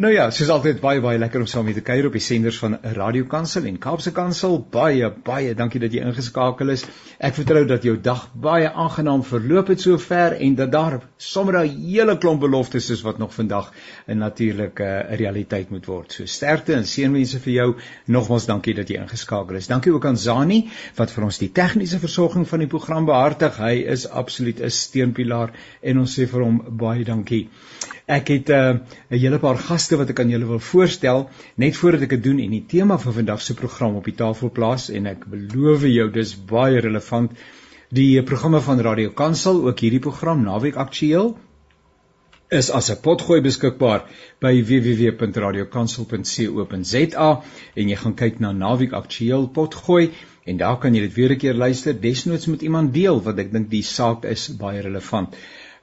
Nou ja, soos altyd baie baie lekker om saam met te kuier op die senders van Radio Kansel en Kaapse Kansel. Baie baie dankie dat jy ingeskakel is. Ek vertrou dat jou dag baie aangenaam verloop het sover en dat daar sommer 'n hele klomp beloftes is wat nog vandag 'n natuurlike uh, realiteit moet word. So sterkte en seënwense vir jou. Nogmaals dankie dat jy ingeskakel is. Dankie ook aan Zani wat vir ons die tegniese versorging van die program behartig. Hy is absoluut 'n steunpilaar en ons sê vir hom baie dankie. Ek het uh, 'n hele paar gaste wat ek aan julle wil voorstel net voordat ek dit doen en die tema van vandag se program op die tafel plaas en ek beloof jou dis baie relevant. Die programme van Radio Kansel, ook hierdie program Naweek Aktueel is as 'n potgooi beskikbaar by www.radiokansel.co.za en jy gaan kyk na Naweek Aktueel potgooi en daar kan jy dit weer 'n keer luister desnoods met iemand deel wat ek dink die saak is baie relevant.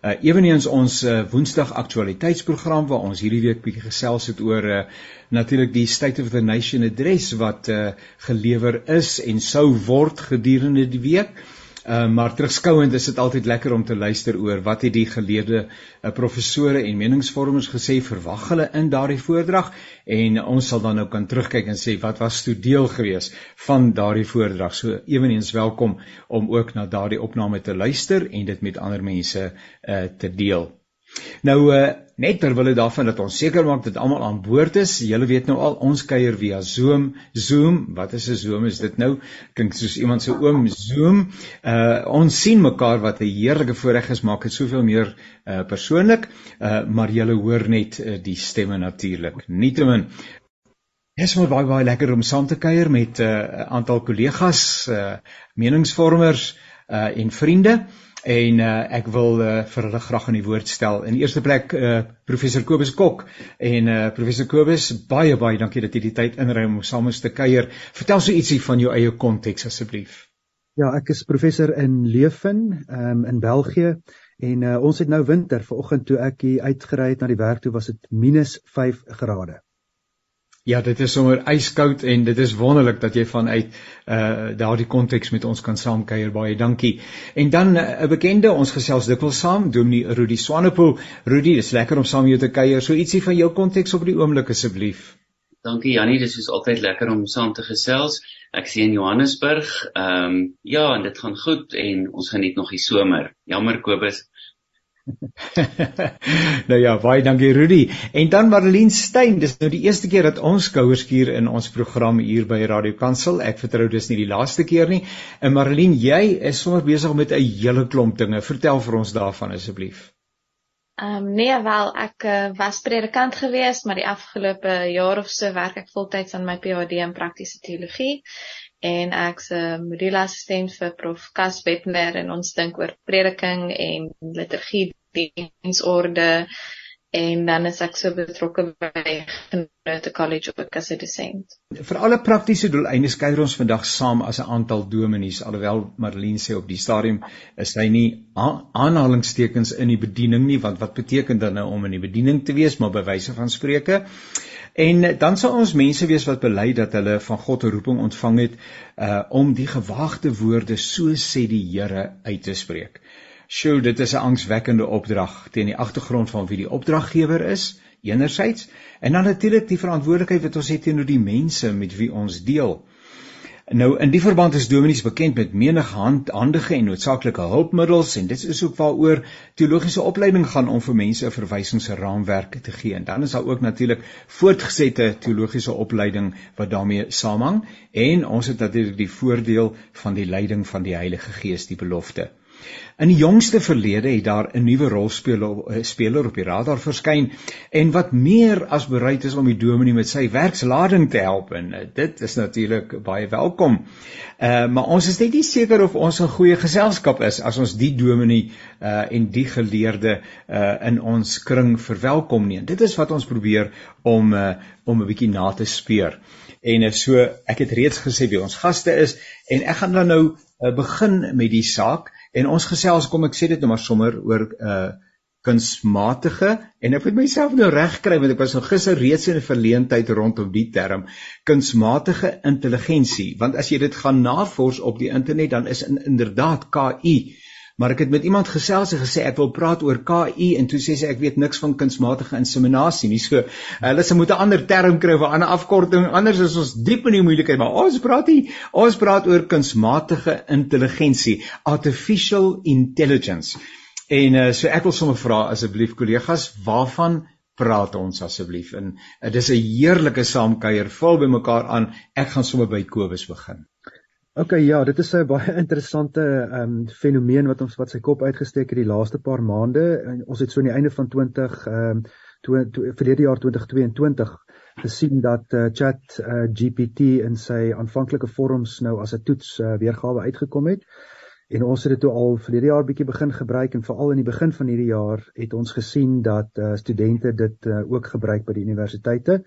Uh eweneens ons uh, Woensdag aktualiteitsprogram waar ons hierdie week bietjie gesels het oor uh natuurlik die State of the Nation adres wat uh gelewer is en sou word gedurende die week. Uh Uh, maar terugskouend is dit altyd lekker om te luister oor wat het die geleerde uh, professore en meningsvormers gesê verwag hulle in daardie voordrag en ons sal dan nou kan terugkyk en sê wat was toe deel gewees van daardie voordrag. So eweniens welkom om ook na daardie opname te luister en dit met ander mense uh, te deel. Nou uh, net terwyl dit daarvan dat ons seker maak dat almal aan boord is. Julle weet nou al ons kuier via Zoom. Zoom, wat is 'n Zoom? Is dit nou klink soos iemand se oom Zoom. Uh ons sien mekaar wat 'n heerlike voorreg is, maak dit soveel meer uh persoonlik. Uh maar julle hoor net uh, die stemme natuurlik. Nietemin Dit is maar baie baie lekker om saam te kuier met 'n uh, aantal kollegas, uh meningsvormers uh en vriende. En uh, ek wil uh, vir hulle graag aan die woord stel. In eerste plek uh, professor Kobus Kok en uh, professor Kobus, baie baie dankie dat jy die tyd inruim om saam ons te kuier. Vertel so ietsie van jou eie konteks asseblief. Ja, ek is professor in Leuven um, in België en uh, ons het nou winter. Vanoggend toe ek hier uitgery het na die werk toe was dit -5 grade. Ja, dit is sommer yskoud en dit is wonderlik dat jy vanuit uh daardie konteks met ons kan saamkuier. Baie dankie. En dan uh, 'n uh, bekende, ons gesels dikwels saam, Dominee Rudy Swanepoel. Rudy, dis lekker om saam jou te kuier. So ietsie van jou konteks op die oomblik asseblief. Dankie Jannie, dis is altyd lekker om saam te gesels. Ek sien Johannesburg. Ehm um, ja, en dit gaan goed en ons geniet nog die somer. Jammer Kobus, nou ja, baie dankie Rudy. En dan Marlene Steyn, dis nou die eerste keer dat ons skouerskuur in ons program hier by Radio Kansel. Ek vertrou dis nie die laaste keer nie. En Marlene, jy is sommer besig met 'n hele klomp dinge. Vertel vir ons daarvan asseblief. Ehm um, nee, wel ek uh, was predikant geweest, maar die afgelope jaar of so werk ek voltyds aan my PhD in praktiese teologie en ek's 'n modulassistent vir Prof Kas Webner en ons dink oor prediking en liturgie diensorde en dan is ek so betrokke by Genote College ook as 'n dosent. Vir alle praktiese doeleindes kuier ons vandag saam as 'n aantal dominees alhoewel Marlene sê op die stadium is hy nie aanhalingstekens in die bediening nie want wat beteken dit nou om in die bediening te wees maar by wyse van spreuke En dan sal ons mense wees wat bely dat hulle van God 'n roeping ontvang het uh om die gewaagde woorde so sê die Here uit te spreek. Sjoe, dit is 'n angswekkende opdrag teen die agtergrond van wie die opdraggewer is, enerzijds, en dan natuurlik die verantwoordelikheid wat ons het teenoor die mense met wie ons deel. Nou in die verband is dominees bekend met menige hand, handige en noodsaaklike hulpmiddels en dit is ook waaroor teologiese opleiding gaan om vir mense 'n verwysingsraamwerk te gee. En dan is daar ook natuurlik voortgesette teologiese opleiding wat daarmee saamhang en ons het natuurlik die voordeel van die leiding van die Heilige Gees, die belofte. In die jongste verlede het daar 'n nuwe rolspeler eh, speler op die radar verskyn en wat meer as bereid is om die dominee met sy werkslading te help en eh, dit is natuurlik baie welkom. Uh maar ons is net nie seker of ons 'n goeie geselskap is as ons die dominee uh en die geleerde uh in ons kring verwelkom nie. Dit is wat ons probeer om uh om 'n bietjie na te speur. En so ek het reeds gesê wie ons gaste is en ek gaan dan nou uh, begin met die saak En ons gesels kom ek sê dit nou maar sommer oor uh kunsmatige. En ek moet myself nou reg kry want ek was nou gister reeds in 'n verleentheid rondom die term kunsmatige intelligensie want as jy dit gaan navors op die internet dan is in, inderdaad KI maar ek het met iemand gesels en gesê ek wil praat oor KI en toe sê sy ek weet niks van kunsmatige inseminasie nie. So hulle sê moet 'n ander term kry of 'n ander afkorting, anders is ons diep in die moeilikheid, maar ons praat hier, ons praat oor kunsmatige intelligensie, artificial intelligence. En uh, so ek wil sommer vra asseblief kollegas, waarvan praat ons asseblief in. Dit is 'n heerlike saamkuier vol by mekaar aan. Ek gaan sommer by Kobus begin. OK ja, dit is 'n baie interessante ehm um, fenomeen wat ons wat sy kop uitgesteek het die laaste paar maande. En ons het so aan die einde van 20 ehm um, verlede jaar 2022 gesien dat uh, Chat uh, GPT in sy aanvanklike vorms nou as 'n toets uh, weergawe uitgekom het. En ons het dit toe al verlede jaar bietjie begin gebruik en veral in die begin van hierdie jaar het ons gesien dat uh, studente dit uh, ook gebruik by die universiteite.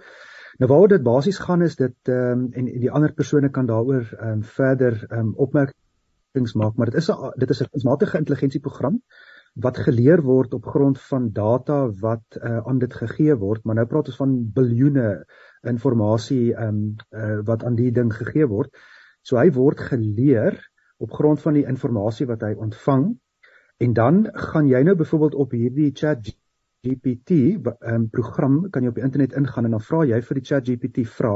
Nou waaroor dit basies gaan is dit ehm um, en die ander persone kan daaroor ehm um, verder ehm um, opmerkings maak, maar dit is 'n dit is 'n kunsmatige intelligensieprogram wat geleer word op grond van data wat uh, aan dit gegee word, maar nou praat ons van biljoene inligting ehm um, uh, wat aan die ding gegee word. So hy word geleer op grond van die inligting wat hy ontvang en dan gaan jy nou byvoorbeeld op hierdie chat GPT um, program kan jy op die internet ingaan en dan vra jy vir die chat GPT vra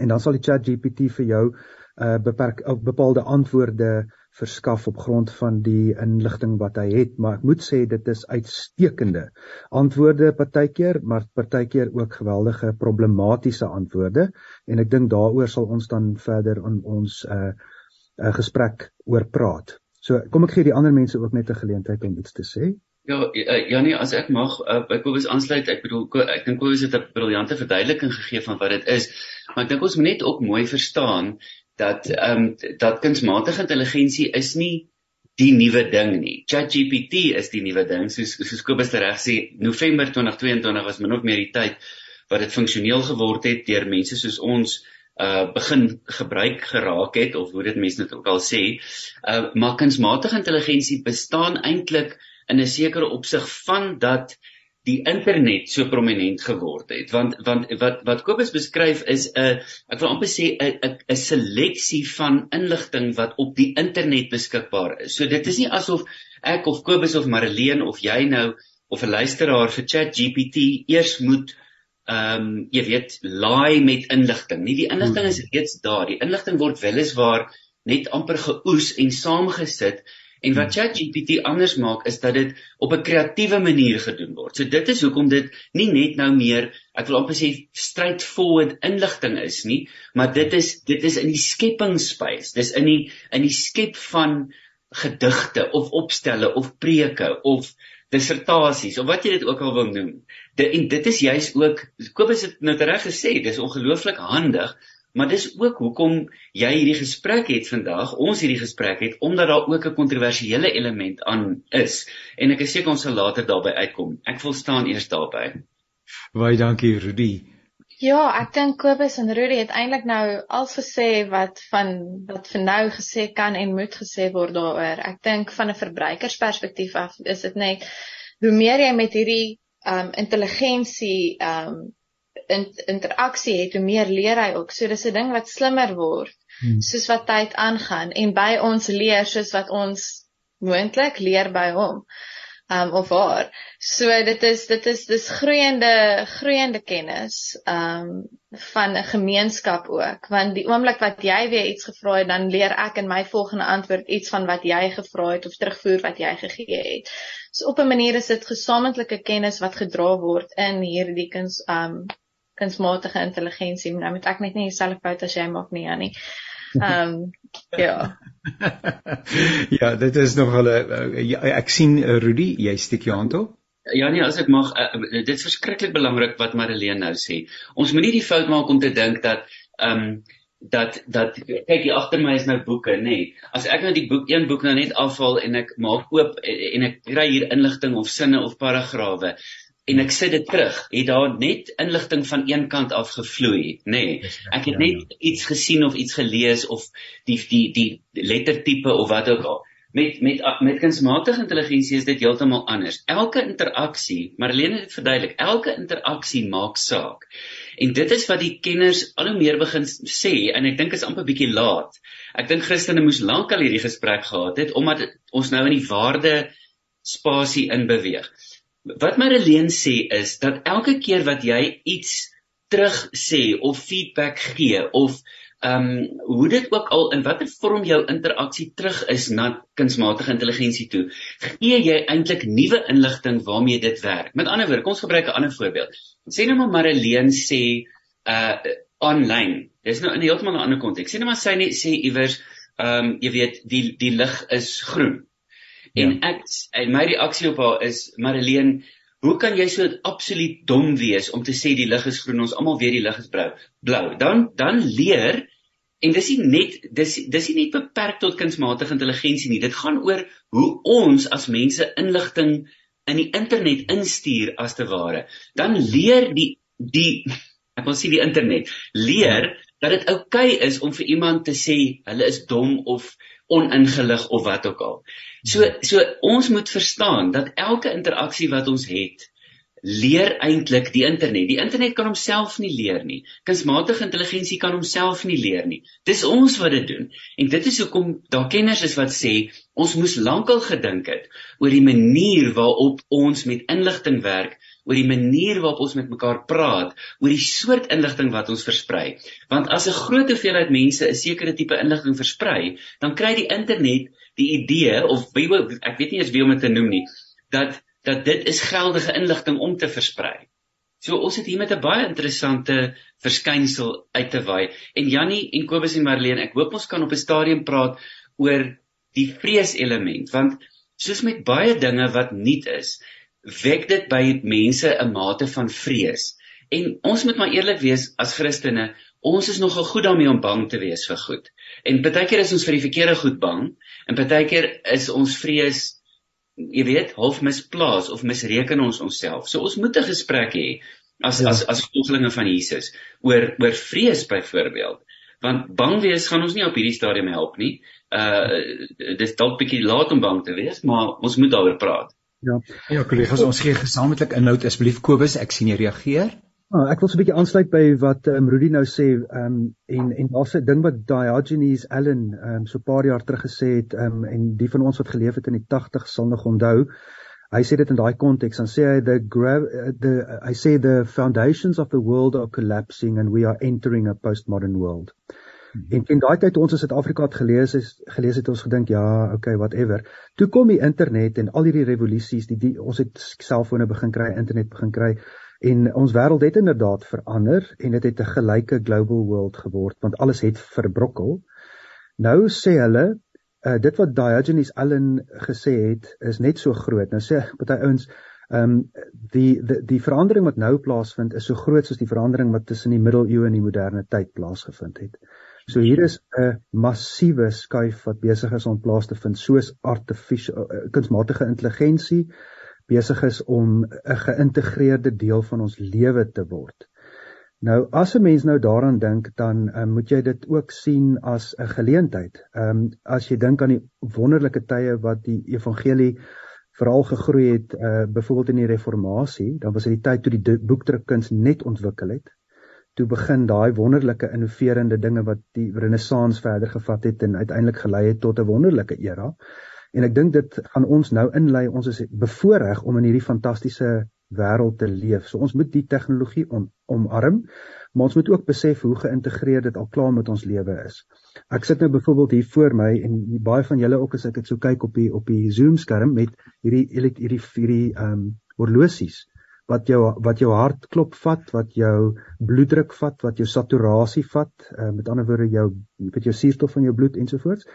en dan sal die chat GPT vir jou uh, beperk of bepaalde antwoorde verskaf op grond van die inligting wat hy het maar ek moet sê dit is uitstekende antwoorde partykeer maar partykeer ook geweldige problematiese antwoorde en ek dink daaroor sal ons dan verder in ons uh, uh, gesprek oor praat. So kom ek gee die ander mense ook net 'n geleentheid om iets te sê. Ja, uh, Janie, as ek mag, uh, wil bes aansluit. Ek bedoel ek dink Kobus het 'n briljante verduideliking gegee van wat dit is. Maar ek dink ons moet net ook mooi verstaan dat ehm um, dat kunsmatige intelligensie is nie die nuwe ding nie. ChatGPT is die nuwe ding. Soos soos Kobus reg sê, November 2022 was min of meer die tyd wat dit funksioneel geword het deur mense soos ons uh begin gebruik geraak het of hoe dit mense dit ook al sê. Uh maar kunsmatige intelligensie bestaan eintlik in 'n sekere opsig van dat die internet so prominent geword het want want wat wat Kobus beskryf is 'n ek wil amper sê 'n 'n seleksie van inligting wat op die internet beskikbaar is. So dit is nie asof ek of Kobus of Marileen of jy nou of 'n luisteraar vir ChatGPT eers moet ehm um, jy weet laai met inligting. Nie die inligting is hmm. reeds daar. Die inligting word weliswaar net amper geoes en saamgesit en wat hmm. ChatGPT anders maak is dat dit op 'n kreatiewe manier gedoen word. So dit is hoekom dit nie net nou meer, ek wil amper sê straightforward inligting is nie, maar dit is dit is in die skepingsspys. Dis in die in die skep van gedigte of opstelle of preke of dissertasies of wat jy dit ook al wil noem. Dit en dit is juis ook Kobus het nou reg gesê, dis ongelooflik handig, maar dis ook hoekom jy hierdie gesprek het vandag, ons hierdie gesprek het omdat daar ook 'n kontroversiële element aan is en ek is seker ons sal later daarby uitkom. Ek wil staan eers daarby. Baie dankie Rudy. Ja, ek dink Kobus en Rudy het eintlik nou al gesê wat van wat vir nou gesê kan en moet gesê word daaroor. Ek dink van 'n verbruikersperspektief af is dit net hoe meer jy met hierdie um intelligensie um in, interaksie het, hoe meer leer hy ook. So dis 'n ding wat slimmer word hmm. soos wat tyd aangaan en by ons leer soos wat ons moontlik leer by hom um of waar. So dit is dit is dis groeiende groeiende kennis um van 'n gemeenskap ook want die oomblik wat jy weer iets gevra het dan leer ek in my volgende antwoord iets van wat jy gevra het of terugvoer wat jy gegee het. So op 'n manier is dit gesamentlike kennis wat gedra word in hierdie kuns um kunsmatige intelligensie. Nou moet ek net nie dieselfde fout as jy maak nie, Annie. Ehm um, ja. ja, dit is nog hulle uh, ja, ek sien uh, Rudy, jy steek jou hand op. Ja nee, as ek mag, uh, dit is verskriklik belangrik wat Marlene nou sê. Ons moenie die fout maak om te dink dat ehm um, dat dat kyk hier agter my is nou boeke nê. Nee. As ek nou die boek een boek nou net afval en ek maak oop en ek kry hier inligting of sinne of paragrawe, en ek sit dit terug, het daar net inligting van een kant af gevloei, nê. Nee, ek het net iets gesien of iets gelees of die die die lettertipe of wat ook al. Met met met kunsmatige intelligensie is dit heeltemal anders. Elke interaksie, Marlene het dit verduidelik, elke interaksie maak saak. En dit is wat die kenners al hoe meer begin sê en ek dink is amper bietjie laat. Ek dink Christene moes lankal hierdie gesprek gehad het omdat ons nou in die waarde spasie in beweeg. Wat Marlene sê is dat elke keer wat jy iets terug sê of feedback gee of ehm um, hoe dit ook al in watter vorm jou interaksie terug is na kunsmatige intelligensie toe, gee jy eintlik nuwe inligting waarmee dit werk. Met ander woorde, kom ons gebruik 'n ander voorbeeld. Sê nou maar Marlene sê uh online. Dis nou in heeltemal 'n ander konteks. Sê nou maar sy sê iewers ehm um, jy weet die die lig is groen. En ja. ek en my reaksie op haar is Marlene Hoe kan jy so absoluut dom wees om te sê die lig is groen, ons almal weet die lig is blou. Blou. Dan dan leer En dis nie net dis dis nie net beperk tot kunsmatige intelligensie nie. Dit gaan oor hoe ons as mense inligting in die internet instuur as te ware. Dan leer die die ek wil sê die internet leer dat dit oukei okay is om vir iemand te sê hulle is dom of oningelig of wat ook al. So so ons moet verstaan dat elke interaksie wat ons het leer eintlik die internet. Die internet kan homself nie leer nie. Kunsmatige intelligensie kan homself nie leer nie. Dis ons wat dit doen. En dit is hoekom daar kenners is wat sê ons moes lankal gedink het oor die manier waarop ons met inligting werk, oor die manier waarop ons met mekaar praat, oor die soort inligting wat ons versprei. Want as 'n groot hoeveelheid mense 'n sekere tipe inligting versprei, dan kry die internet die idee of ek weet nie eens wie om dit te noem nie, dat dat dit is geldige inligting om te versprei. So ons het hier met 'n baie interessante verskynsel uit te waai. En Jannie en Kobus en Marlene, ek hoop ons kan op 'n stadium praat oor die vreeselement want soos met baie dinge wat nuut is, wek dit by mense 'n mate van vrees. En ons moet maar eerlik wees as Christene, ons is nogal goed daarmee om bang te wees vir goed. En baie keer is ons vir die verkeerde goed bang en baie keer is ons vrees jy weet, half misplaas of misreken ons onsself. So ons moet 'n gesprek hê as ja. as as volgelinge van Jesus oor oor vrees byvoorbeeld. Want bang wees gaan ons nie op hierdie stadium help nie. Uh dis dalk bietjie laat om bang te wees, maar ons moet daaroor praat. Ja. Ja, kollegas, ons gee gesamentlik inhoud asseblief Kobus, ek sien jy reageer. Oh, ek wil so 'n bietjie aansluit by wat um, Rudy nou sê, ehm um, en en daar's 'n ding wat Diogenes Allen ehm um, so 'n paar jaar terug gesê het, ehm um, en die van ons wat geleef het in die 80s sal nog onthou. Hy sê dit in daai konteks, dan sê hy the the I say the foundations of the world are collapsing and we are entering a postmodern world. Hmm. En in daai tyd toe ons in Suid-Afrika het gelees is gelees het ons gedink ja, okay, whatever. Toe kom die internet en al hierdie revolusies, die, die ons het selfone begin kry, internet begin kry. En ons wêreld het inderdaad verander en dit het, het 'n gelyke global world geword want alles het verbrokkel. Nou sê hulle uh, dit wat Diogenes Allen gesê het is net so groot. Nou sê party ouens ehm um, die, die die verandering wat nou plaasvind is so groot soos die verandering wat tussen die middeleeue en die moderne tyd plaasgevind het. So hier is 'n massiewe skuif wat besig is om plaas te vind soos artificial uh, kunsmatige intelligensie besig is om 'n geïntegreerde deel van ons lewe te word. Nou as 'n mens nou daaraan dink, dan um, moet jy dit ook sien as 'n geleentheid. Ehm um, as jy dink aan die wonderlike tye wat die evangelie veral gegroei het, uh byvoorbeeld in die reformatie, dan was dit die tyd toe die boekdrukkuns net ontwikkel het. Toe begin daai wonderlike innoverende dinge wat die renessans verder gevat het en uiteindelik gelei het tot 'n wonderlike era. En ek dink dit gaan ons nou inlei. Ons is bevoorreg om in hierdie fantastiese wêreld te leef. So ons moet die tegnologie om, omarm, maar ons moet ook besef hoe geïntegreerd dit al klaar met ons lewe is. Ek sit nou byvoorbeeld hier voor my en baie van julle ook as ek dit so kyk op die op die Zoom skerm met hierdie hierdie hierdie ehm um, horlosies wat jou wat jou hartklop vat, wat jou bloeddruk vat, wat jou saturasie vat, uh, met ander woorde jou weet jou suurstof van jou bloed ensovoorts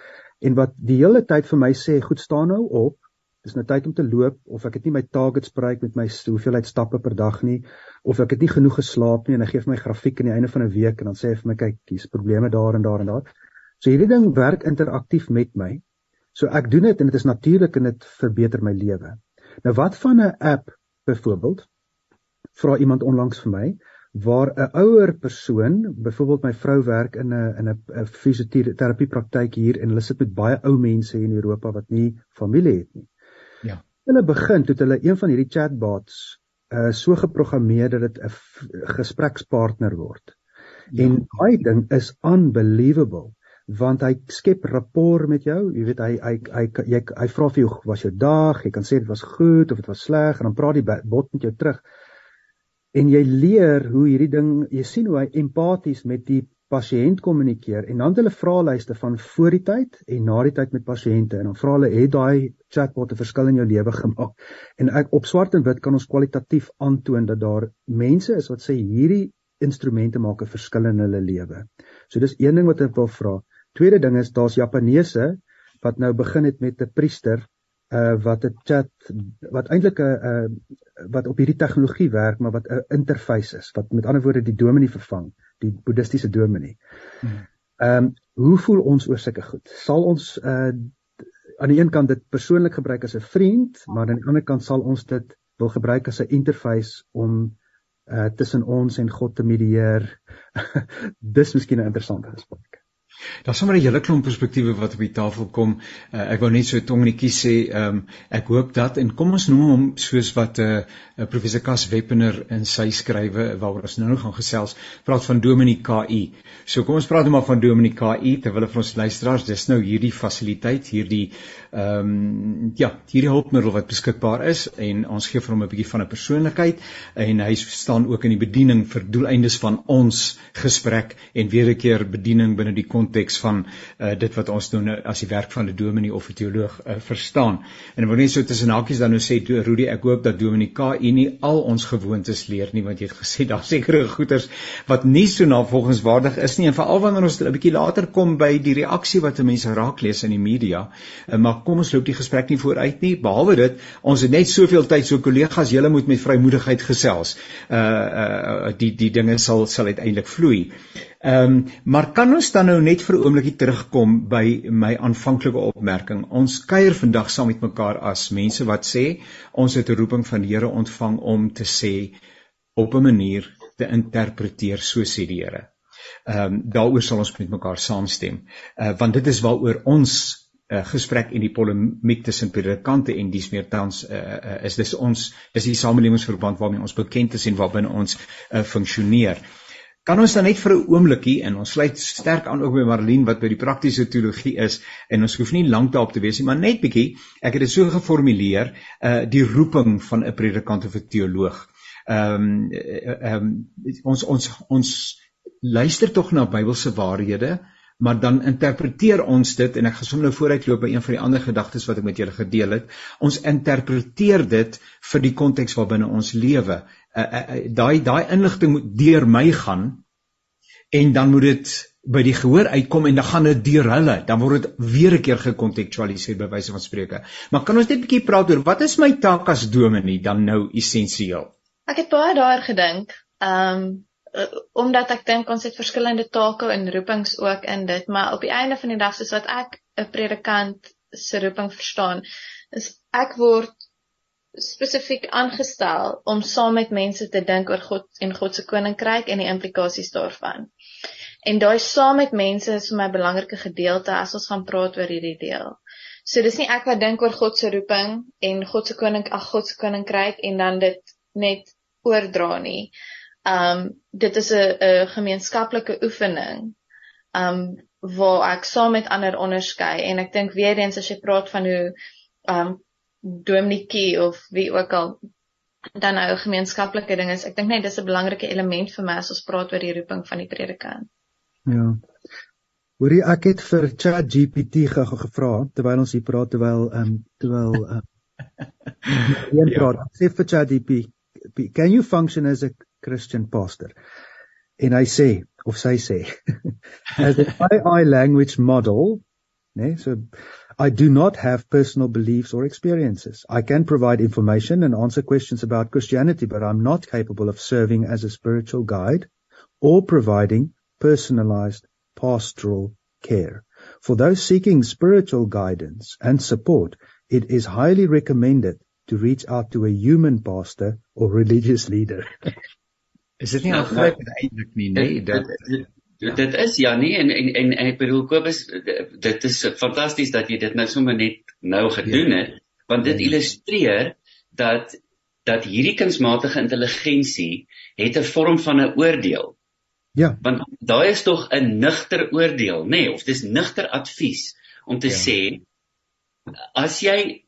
en wat die hele tyd vir my sê, goed staan nou op. Dis nou tyd om te loop of ek het nie my targets bereik met my hoeveelheid stappe per dag nie of ek het nie genoeg geslaap nie en hy gee vir my grafiek aan die einde van 'n week en dan sê hy vir my kyk, hier's probleme daar en daar en daar. So hierdie ding werk interaktief met my. So ek doen dit en dit is natuurlik en dit verbeter my lewe. Nou wat van 'n app byvoorbeeld vra iemand onlangs vir my waar 'n ouer persoon, byvoorbeeld my vrou werk in 'n in 'n fisioterapie praktyk hier en hulle sit met baie ou mense in Europa wat nie familie het nie. Ja. Hulle begin toe hulle een van hierdie chatbots uh so geprogrammeer dat dit 'n gesprekspartner word. Ja. En daai ding is unbelievable want hy skep rapport met jou. Jy weet hy hy hy jy hy vra vir jou was jou dag, jy kan sê dit was goed of dit was sleg en dan praat die bot met jou terug en jy leer hoe hierdie ding jy sien hoe hy empaties met die pasiënt kommunikeer en dan hulle vraelyste van voor die tyd en na die tyd met pasiënte en dan vra hulle het daai chatbot 'n verskil in jou lewe gemaak en ek op swart en wit kan ons kwalitatief aantoon dat daar mense is wat sê hierdie instrumente maak 'n verskil in hulle lewe. So dis een ding wat ek wil vra. Tweede ding is daar's Japaneese wat nou begin het met 'n priester uh wat 'n chat wat eintlik 'n uh wat op hierdie tegnologie werk maar wat 'n interface is wat met ander woorde die dominee vervang die boeddhistiese dominee. Hmm. Ehm um, hoe voel ons oor sulke goed? Sal ons uh aan die een kant dit persoonlik gebruik as 'n vriend, maar aan die ander kant sal ons dit wil gebruik as 'n interface om uh tussen ons en God te medieer. Dis miskien 'n interessante gesprek. Daar's sommer 'n hele klomp perspektiewe wat op die tafel kom. Uh, ek wou net so tongnetjie sê, ehm um, ek hoop dat en kom ons noem hom soos wat 'n uh, uh, professor Kas Weppener in sy skrywe waaroor ons nou nog gaan gesels, praat van Dominie KI. So kom ons praat nou maar van Dominie KI terwyl vir ons luisteraars, dis nou hierdie fasiliteit, hierdie ehm um, ja, hierdie hulpmiddel wat beskikbaar is en ons gee vir hom 'n bietjie van 'n persoonlikheid en hy staan ook in die bediening vir doeleindes van ons gesprek en weer 'n keer bediening binne die konteks van uh, dit wat ons doen as die werk van 'n dominee of 'n teoloog uh, verstaan. En ek wil net so tussen hakies dan nou sê Rudy, ek hoop dat Dominee KU nie al ons gewoontes leer nie want jy het gesê daar sekerre goeters wat nie so navolgingswaardig is nie en veral wanneer ons 'n bietjie later kom by die reaksie wat mense raak lees in die media. Uh, maar kom ons loop die gesprek nie vooruit nie. Behalwe dit, ons het net soveel tyd so kollegas, julle moet met vrymoedigheid gesels. Uh uh die die dinge sal sal uiteindelik vloei. Ehm um, maar kan ons dan nou net vir 'n oombliekie terugkom by my aanvanklike opmerking. Ons kuier vandag saam met mekaar as mense wat sê ons het 'n roeping van die Here ontvang om te sê op 'n manier te interpreteer so sê die Here. Ehm um, daaroor sal ons met mekaar saamstem. Uh want dit is waaroor ons uh, gesprek en die polemiek tussen predikante en dies meer tans uh, uh, is dis ons dis die samelewingsverband waarmee ons bekend is en waarbinne ons uh, funksioneer. Kan ons dan net vir 'n oombliekie en ons sluit sterk aan ook by Marlene wat by die praktiese teologie is en ons hoef nie lank daarop te wees nie, maar net bietjie, ek het dit so geformuleer, uh die roeping van 'n predikant of 'n teoloog. Ehm um, ehm um, ons ons ons luister tog na Bybelse waarhede, maar dan interpreteer ons dit en ek gaan sommer nou vooruitloop by een van die ander gedagtes wat ek met julle gedeel het. Ons interpreteer dit vir die konteks waarbinne ons lewe daai daai inligting moet deur my gaan en dan moet dit by die gehoor uitkom en dan gaan dit deur hulle. Dan word dit weer 'n keer gekontekstualiseer by wyse van spreuke maar kan ons net 'n bietjie praat oor wat is my taak as dominee dan nou essensieel ek het baie daar gedink um omdat ek dink ons het verskillende take en roepings ook in dit maar op die einde van die dag soos wat ek 'n predikant se roeping verstaan is ek word spesifiek aangestel om saam met mense te dink oor God en God se koninkryk en die implikasies daarvan. En daai saam met mense is vir my 'n belangrike gedeelte as ons gaan praat oor hierdie deel. So dis nie ek wat dink oor God se roeping en God se koning ag God se koninkryk en dan dit net oordra nie. Um dit is 'n 'n gemeenskaplike oefening. Um waar ek saam met ander onderskei en ek dink weer eens as jy praat van hoe um dominee of wie ook al dan nou 'n gemeenskaplike ding is. Ek dink net dis 'n belangrike element vir my as ons praat oor die roeping van die predikant. Ja. Hoorie ek het vir ChatGPT gevra terwyl ons hier praat terwyl ehm um, terwyl ehm um, een ja. praat. Sê vir ChatGPT, can you function as a Christian pastor? En hy sê of sy sê as an AI language model, né? Nee, so I do not have personal beliefs or experiences. I can provide information and answer questions about Christianity, but I'm not capable of serving as a spiritual guide or providing personalized pastoral care. For those seeking spiritual guidance and support, it is highly recommended to reach out to a human pastor or religious leader. Is dit nie nou, aangrypend eintlik nie, nê? Nee, dit, dit is ja nee en en en, en ek bedoel Kobus dit is fantasties dat jy dit nou sommer net nou gedoen ja. het want dit ja. illustreer dat dat hierdie kunsmatige intelligensie het 'n vorm van 'n oordeel. Ja. Want daai is tog 'n nugter oordeel, nê, nee, of dis nugter advies om te ja. sê as jy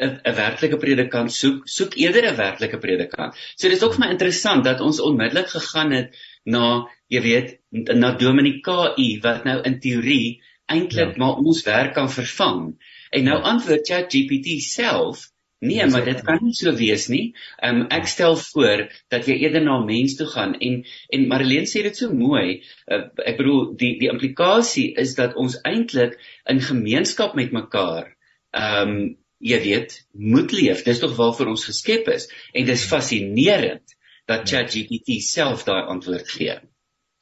'n 'n werklike predikant soek, soek eerder 'n werklike predikant. So dit is ook vir my interessant dat ons onmiddellik gegaan het na jy weet na Dominikae wat nou in teorie eintlik ja. maar ons werk kan vervang. En nou ja. antwoord ChatGPT self Nee, maar dit kan nie so wees nie. Um, ek stel voor dat jy eerder na 'n mens toe gaan en en Marlene sê dit so mooi. Uh, ek bedoel die die implikasie is dat ons eintlik in gemeenskap met mekaar ehm um, jy weet moet leef. Dis tog waarvoor ons geskep is en dis ja. fascinerend dat ja. ChatGPT self daai antwoord gee.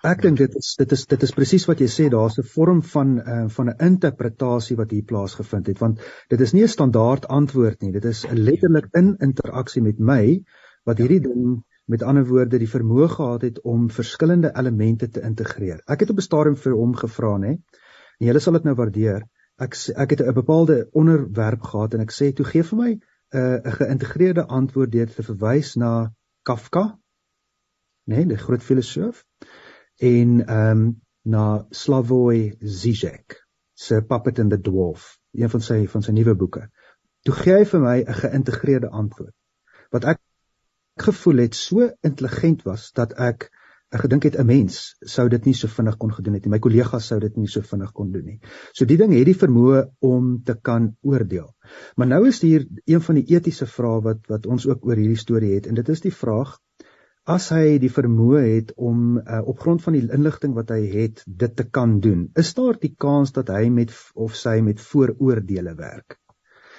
Ek dink dit is dit is dit is presies wat jy sê daar's 'n vorm van uh, van 'n interpretasie wat hier plaasgevind het want dit is nie 'n standaard antwoord nie dit is letterlik in interaksie met my wat hierdie ding met ander woorde die vermoë gehad het om verskillende elemente te integreer. Ek het op 'n stadium vir hom gevra nê en julle sal dit nou waardeer. Ek ek het 'n bepaalde onderwerp gehad en ek sê toe gee vir my 'n uh, 'n geïntegreerde antwoord deur te verwys na Kafka nê nee, die groot filosoof en ehm um, na Slavoj Žižek se Puppet and the Dwarf, een van sy van sy nuwe boeke. Toe gee hy vir my 'n geïntegreerde antwoord wat ek gevoel het so intelligent was dat ek ek gedink het 'n mens sou dit nie so vinnig kon gedoen het nie. My kollegas sou dit nie so vinnig kon doen nie. So die ding het die vermoë om te kan oordeel. Maar nou is hier een van die etiese vrae wat wat ons ook oor hierdie storie het en dit is die vraag as hy die vermoë het om uh, op grond van die inligting wat hy het dit te kan doen is daar die kans dat hy met of sy met vooroordeele werk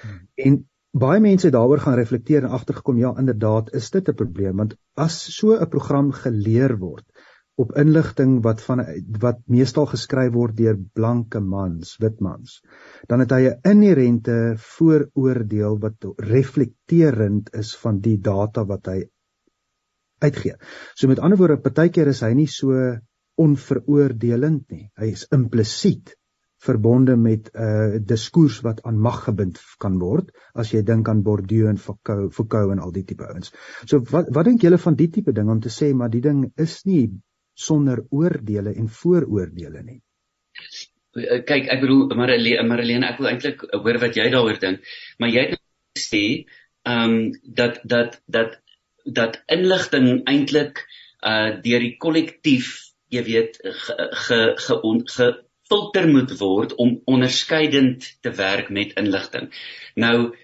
hmm. en baie mense daaroor gaan reflekteer en agtergekom ja inderdaad is dit 'n probleem want as so 'n program geleer word op inligting wat van wat meestal geskryf word deur blanke mans, wit mans, dan het hy 'n inherente vooroordeel wat reflekterend is van die data wat hy uitgee. So met ander woorde, partykeer is hy nie so onveroordelend nie. Hy is implisiet verbonde met 'n uh, diskurs wat aan mag gebind kan word as jy dink aan Bourdieu en Foucault, Foucault en al die tipe ouens. So wat wat dink julle van die tipe ding om te sê maar die ding is nie sonder oordeele en vooroordeele nie. Kyk, ek bedoel Marlene, Marlene, ek wil eintlik hoor wat jy daaroor dink, maar jy het gesê ehm um, dat dat dat dat inligting eintlik uh deur die kollektief, jy weet, gefilter ge, ge, ge moet word om onderskeidend te werk met inligting. Nou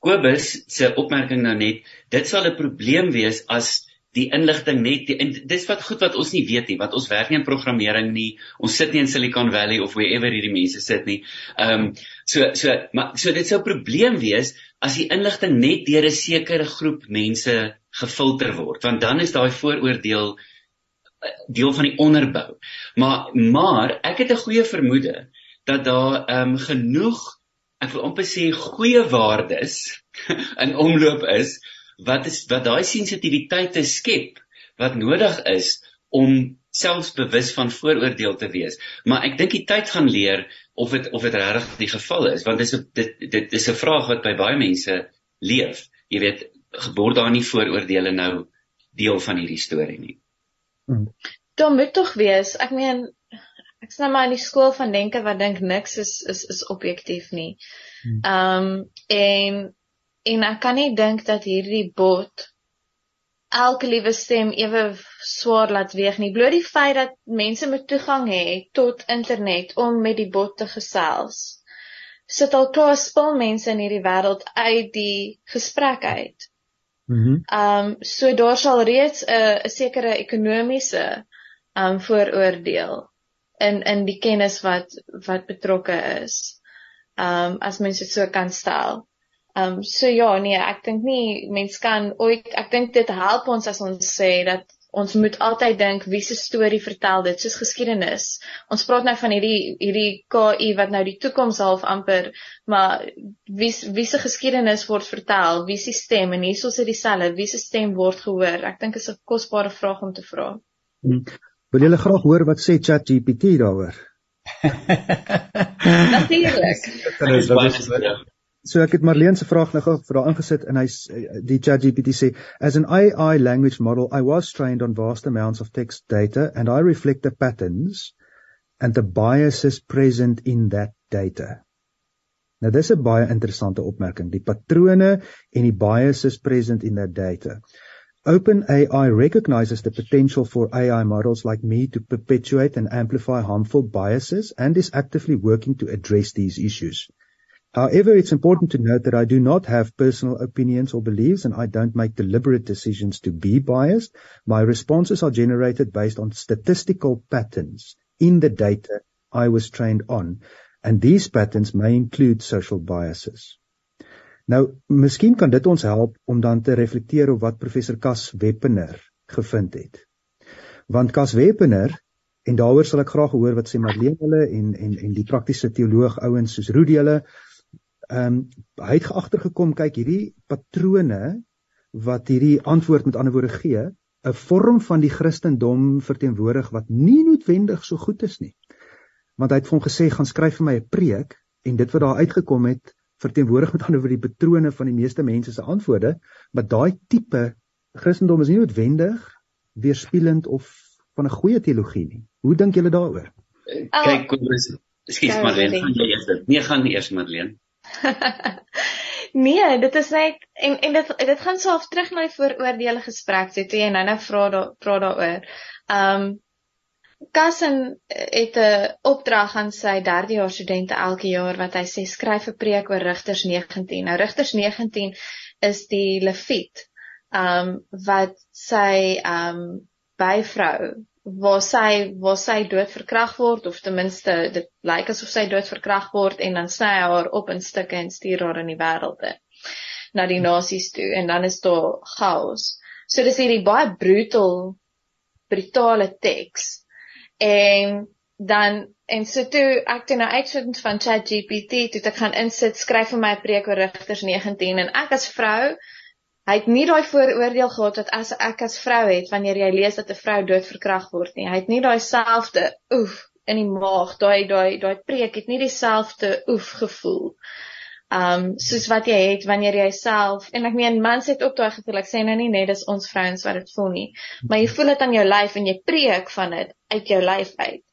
Kobus se opmerking nou net, dit sal 'n probleem wees as die inligting net die, en dis wat goed wat ons nie weet nie want ons werk nie in programmering nie ons sit nie in Silicon Valley of wherever hierdie mense sit nie. Ehm um, so so maar so dit sou 'n probleem wees as die inligting net deur 'n sekere groep mense gefilter word want dan is daai vooroordeel eh, deel van die onderbou. Maar maar ek het 'n goeie vermoede dat daar ehm um, genoeg ek wil amper sê goeie waardes in omloop is wat is wat daai sensitiwiteite skep wat nodig is om selfs bewus van vooroordeel te wees. Maar ek dink die tyd gaan leer of dit of dit regtig die geval is want dis dit dit is 'n vraag wat by baie mense leef. Jy weet, word daar nie vooroordeele nou deel van hierdie storie nie. Hmm. Daar moet tog wees. Ek meen ek sien maar in die skool van denke wat dink niks is is is objektief nie. Hmm. Ehm um, en en ek kan nie dink dat hierdie bot elke liewe stem ewe swaar laat weeg nie. Bloot die feit dat mense met toegang het tot internet om met die bot te gesels. Sit al klaar spul mense in hierdie wêreld uit die gesprek uit. Mhm. Mm um so daar sal reeds 'n 'n sekere ekonomiese um vooroordeel in in die kennis wat wat betrokke is. Um as mense dit so kan stel. Ehm um, so ja, nee, ek dink nie mens kan ooit ek dink dit help ons as ons sê dat ons moet altyd dink wie se storie vertel dit soos geskiedenis. Ons praat nou van hierdie hierdie KI wat nou die toekoms half amper, maar wie wie se geskiedenis word vertel, wie se stem en hierso is dit dieselfde, wie se stem word gehoor. Ek dink is 'n kosbare vraag om te vra. Hmm. Wil julle graag hoor wat sê ChatGPT daaroor? Natuurlik. So ek het Marlene se vraag nou vir haar ingesit en hy die ChatGPT sê as an AI language model I was trained on vast amounts of text data and I reflect the patterns and the biases present in that data. Nou dis 'n baie interessante opmerking, die patrone en die biases present in that data. OpenAI recognizes the potential for AI models like me to perpetuate and amplify harmful biases and is actively working to address these issues. However, it's important to note that I do not have personal opinions or beliefs and I don't make deliberate decisions to be biased. My responses are generated based on statistical patterns in the data I was trained on. And these patterns may include social biases. Nou, miskien kan dit ons help om dan te reflekteer op wat professor Cas Weppener gevind het. Want Cas Weppener en daaroor sal ek graag hoor wat sê Marlene hulle en en en die praktiese teoloog ouens soos Rudy hulle ehm um, hy het agtergekom kyk hierdie patrone wat hierdie antwoord met ander woorde gee 'n vorm van die Christendom verteenwoordig wat nie noodwendig so goed is nie. Want hy het vir hom gesê gaan skryf vir my 'n preek en dit wat daar uitgekom het verteenwoordig met ander woorde die patrone van die meeste mense se antwoorde, maar daai tipe Christendom is nie noodwendig weerspieelend of van 'n goeie teologie nie. Hoe dink julle daaroor? Kyk, kom ons Ekskuus Marlene, gaan jy eers dit? Nee, gaan eers Marlene. nee, dit is net en en dit dit gaan self terug na die vooroordeele gesprek toe jy nou nou vra daar vra daaroor. Um Kassen het 'n opdrag aan sy derdejaars studente elke jaar wat hy sê skryf 'n preek oor Rigters 19. Nou Rigters 19 is die Leviet um wat sy um byvrou waar sy waar sy dood verkrag word of ten minste dit lyk asof sy dood verkrag word en dan sny hy haar op in stukke en stuur haar in die wêreld in na die nasies toe en dan is daar chaos. So dis hierdie baie brutal brutale teks. En dan en so toe ek toe nou uitvind van ChatGPT toe ek gaan insit skryf vir my preek oor Rigters 19 en ek as vrou Hy het nie daai vooroordeel gehad dat as ek as vrou het wanneer jy lees dat 'n vrou dood verkrag word nie. Hy het nie daai selfde oef in die maag, daai daai daai preek het nie dieselfde oef gevoel. Um soos wat jy het wanneer jy self en ek meen mans het ook daai gevoel. Ek sê nou nie net dis ons vrouens wat dit voel nie, maar jy voel dit aan jou lyf en jy preek van dit uit jou lyf uit.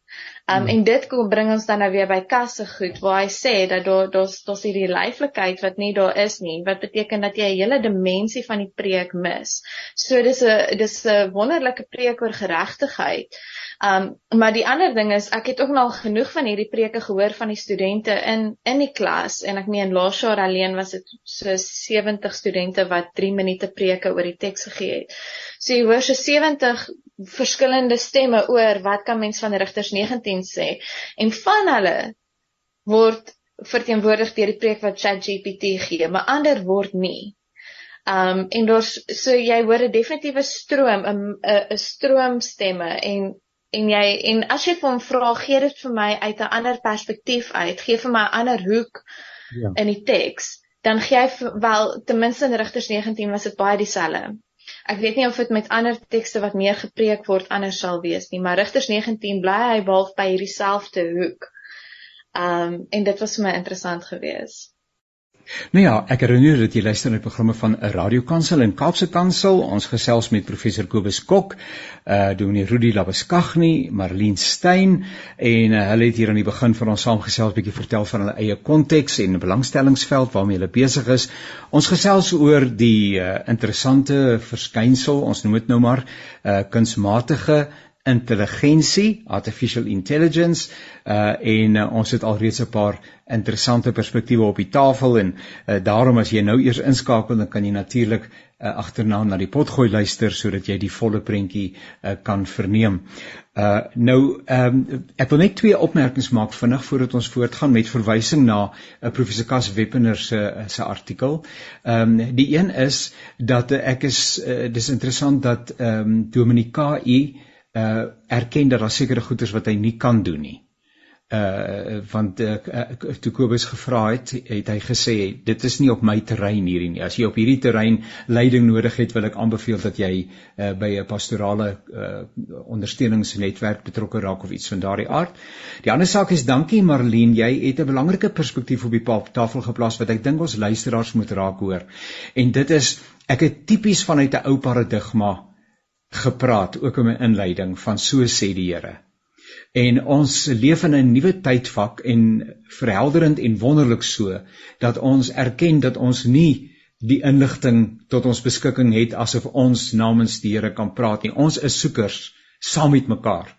Um hmm. en dit kom bring ons dan nou weer by kasse goed waar hy sê dat daar daar's daar's hierdie leiflikheid wat nie daar is nie wat beteken dat jy 'n hele dimensie van die preek mis. So dis 'n dis 'n wonderlike preek oor geregtigheid. Um maar die ander ding is ek het ook nog genoeg van hierdie preke gehoor van die studente in in die klas en ek meen laas jaar alleen was dit so 70 studente wat 3 minute preke oor die teks gegee het. So jy hoor so 70 verskillende stemme oor wat kan mens van Rigters 19 sê en van hulle word verteenwoordig deur die preek wat ChatGPT gee, maar ander word nie. Um en daar's so jy hoor 'n definitiewe stroom 'n 'n stroom stemme en en jy en as jy vir hom vra gee dit vir my uit 'n ander perspektief uit, gee vir my 'n ander hoek ja. in die teks, dan gee hy wel ten minste in Rigters 19 was dit baie dieselfde. Ek weet nie of dit met ander tekste wat meer gepreek word anders sal wees nie, maar Rigters 19 bly hy behalf by hierdie selfde hoek. Um en dit was vir my interessant geweest. Nou ja, ek herinner dat jy luister na programme van 'n radiokansel en Kaapse Kansel. Ons gesels met professor Kobus Kok, uh dominee Rudi Labeskagni, Marlene Stein en uh, hulle het hier aan die begin van ons saamgesels bietjie vertel van hulle eie konteks en belangstellingsveld waarmee hulle besig is. Ons gesels oor die uh, interessante verskynsel, ons noem dit nou maar, uh kunsmatige intelligensie, artificial intelligence, uh en uh, ons het alreeds 'n paar interessante perspektiewe op die tafel en uh, daarom as jy nou eers inskakel, dan kan jy natuurlik uh, agterna na die potgooi luister sodat jy die volle prentjie uh, kan verneem. Uh nou ehm um, ek wil net twee opmerkings maak vinnig voordat ons voortgaan met verwysing na 'n uh, professor Kas Weppener se se artikel. Ehm um, die een is dat uh, ek is uh, dis interessant dat ehm um, Dominika U uh erken dat daar sekere goeders wat hy nie kan doen nie. Uh want uh, toe Kobus gevra het, het hy gesê dit is nie op my terrein hierdie nie. As jy op hierdie terrein leiding nodig het, wil ek aanbeveel dat jy uh by 'n pastorale uh ondersteuningsnetwerk betrokke raak of iets van daardie aard. Die ander saak is dankie Marlene, jy het 'n belangrike perspektief op die tafel geplaas wat ek dink ons luisteraars moet raak hoor. En dit is ek het tipies vanuit 'n ou paradigma gepraat ook in my inleiding van so sê die Here. En ons leef in 'n nuwe tydvak en verhelderend en wonderlik so dat ons erken dat ons nie die inligting tot ons beskikking het asof ons namens die Here kan praat nie. Ons is soekers saam met mekaar.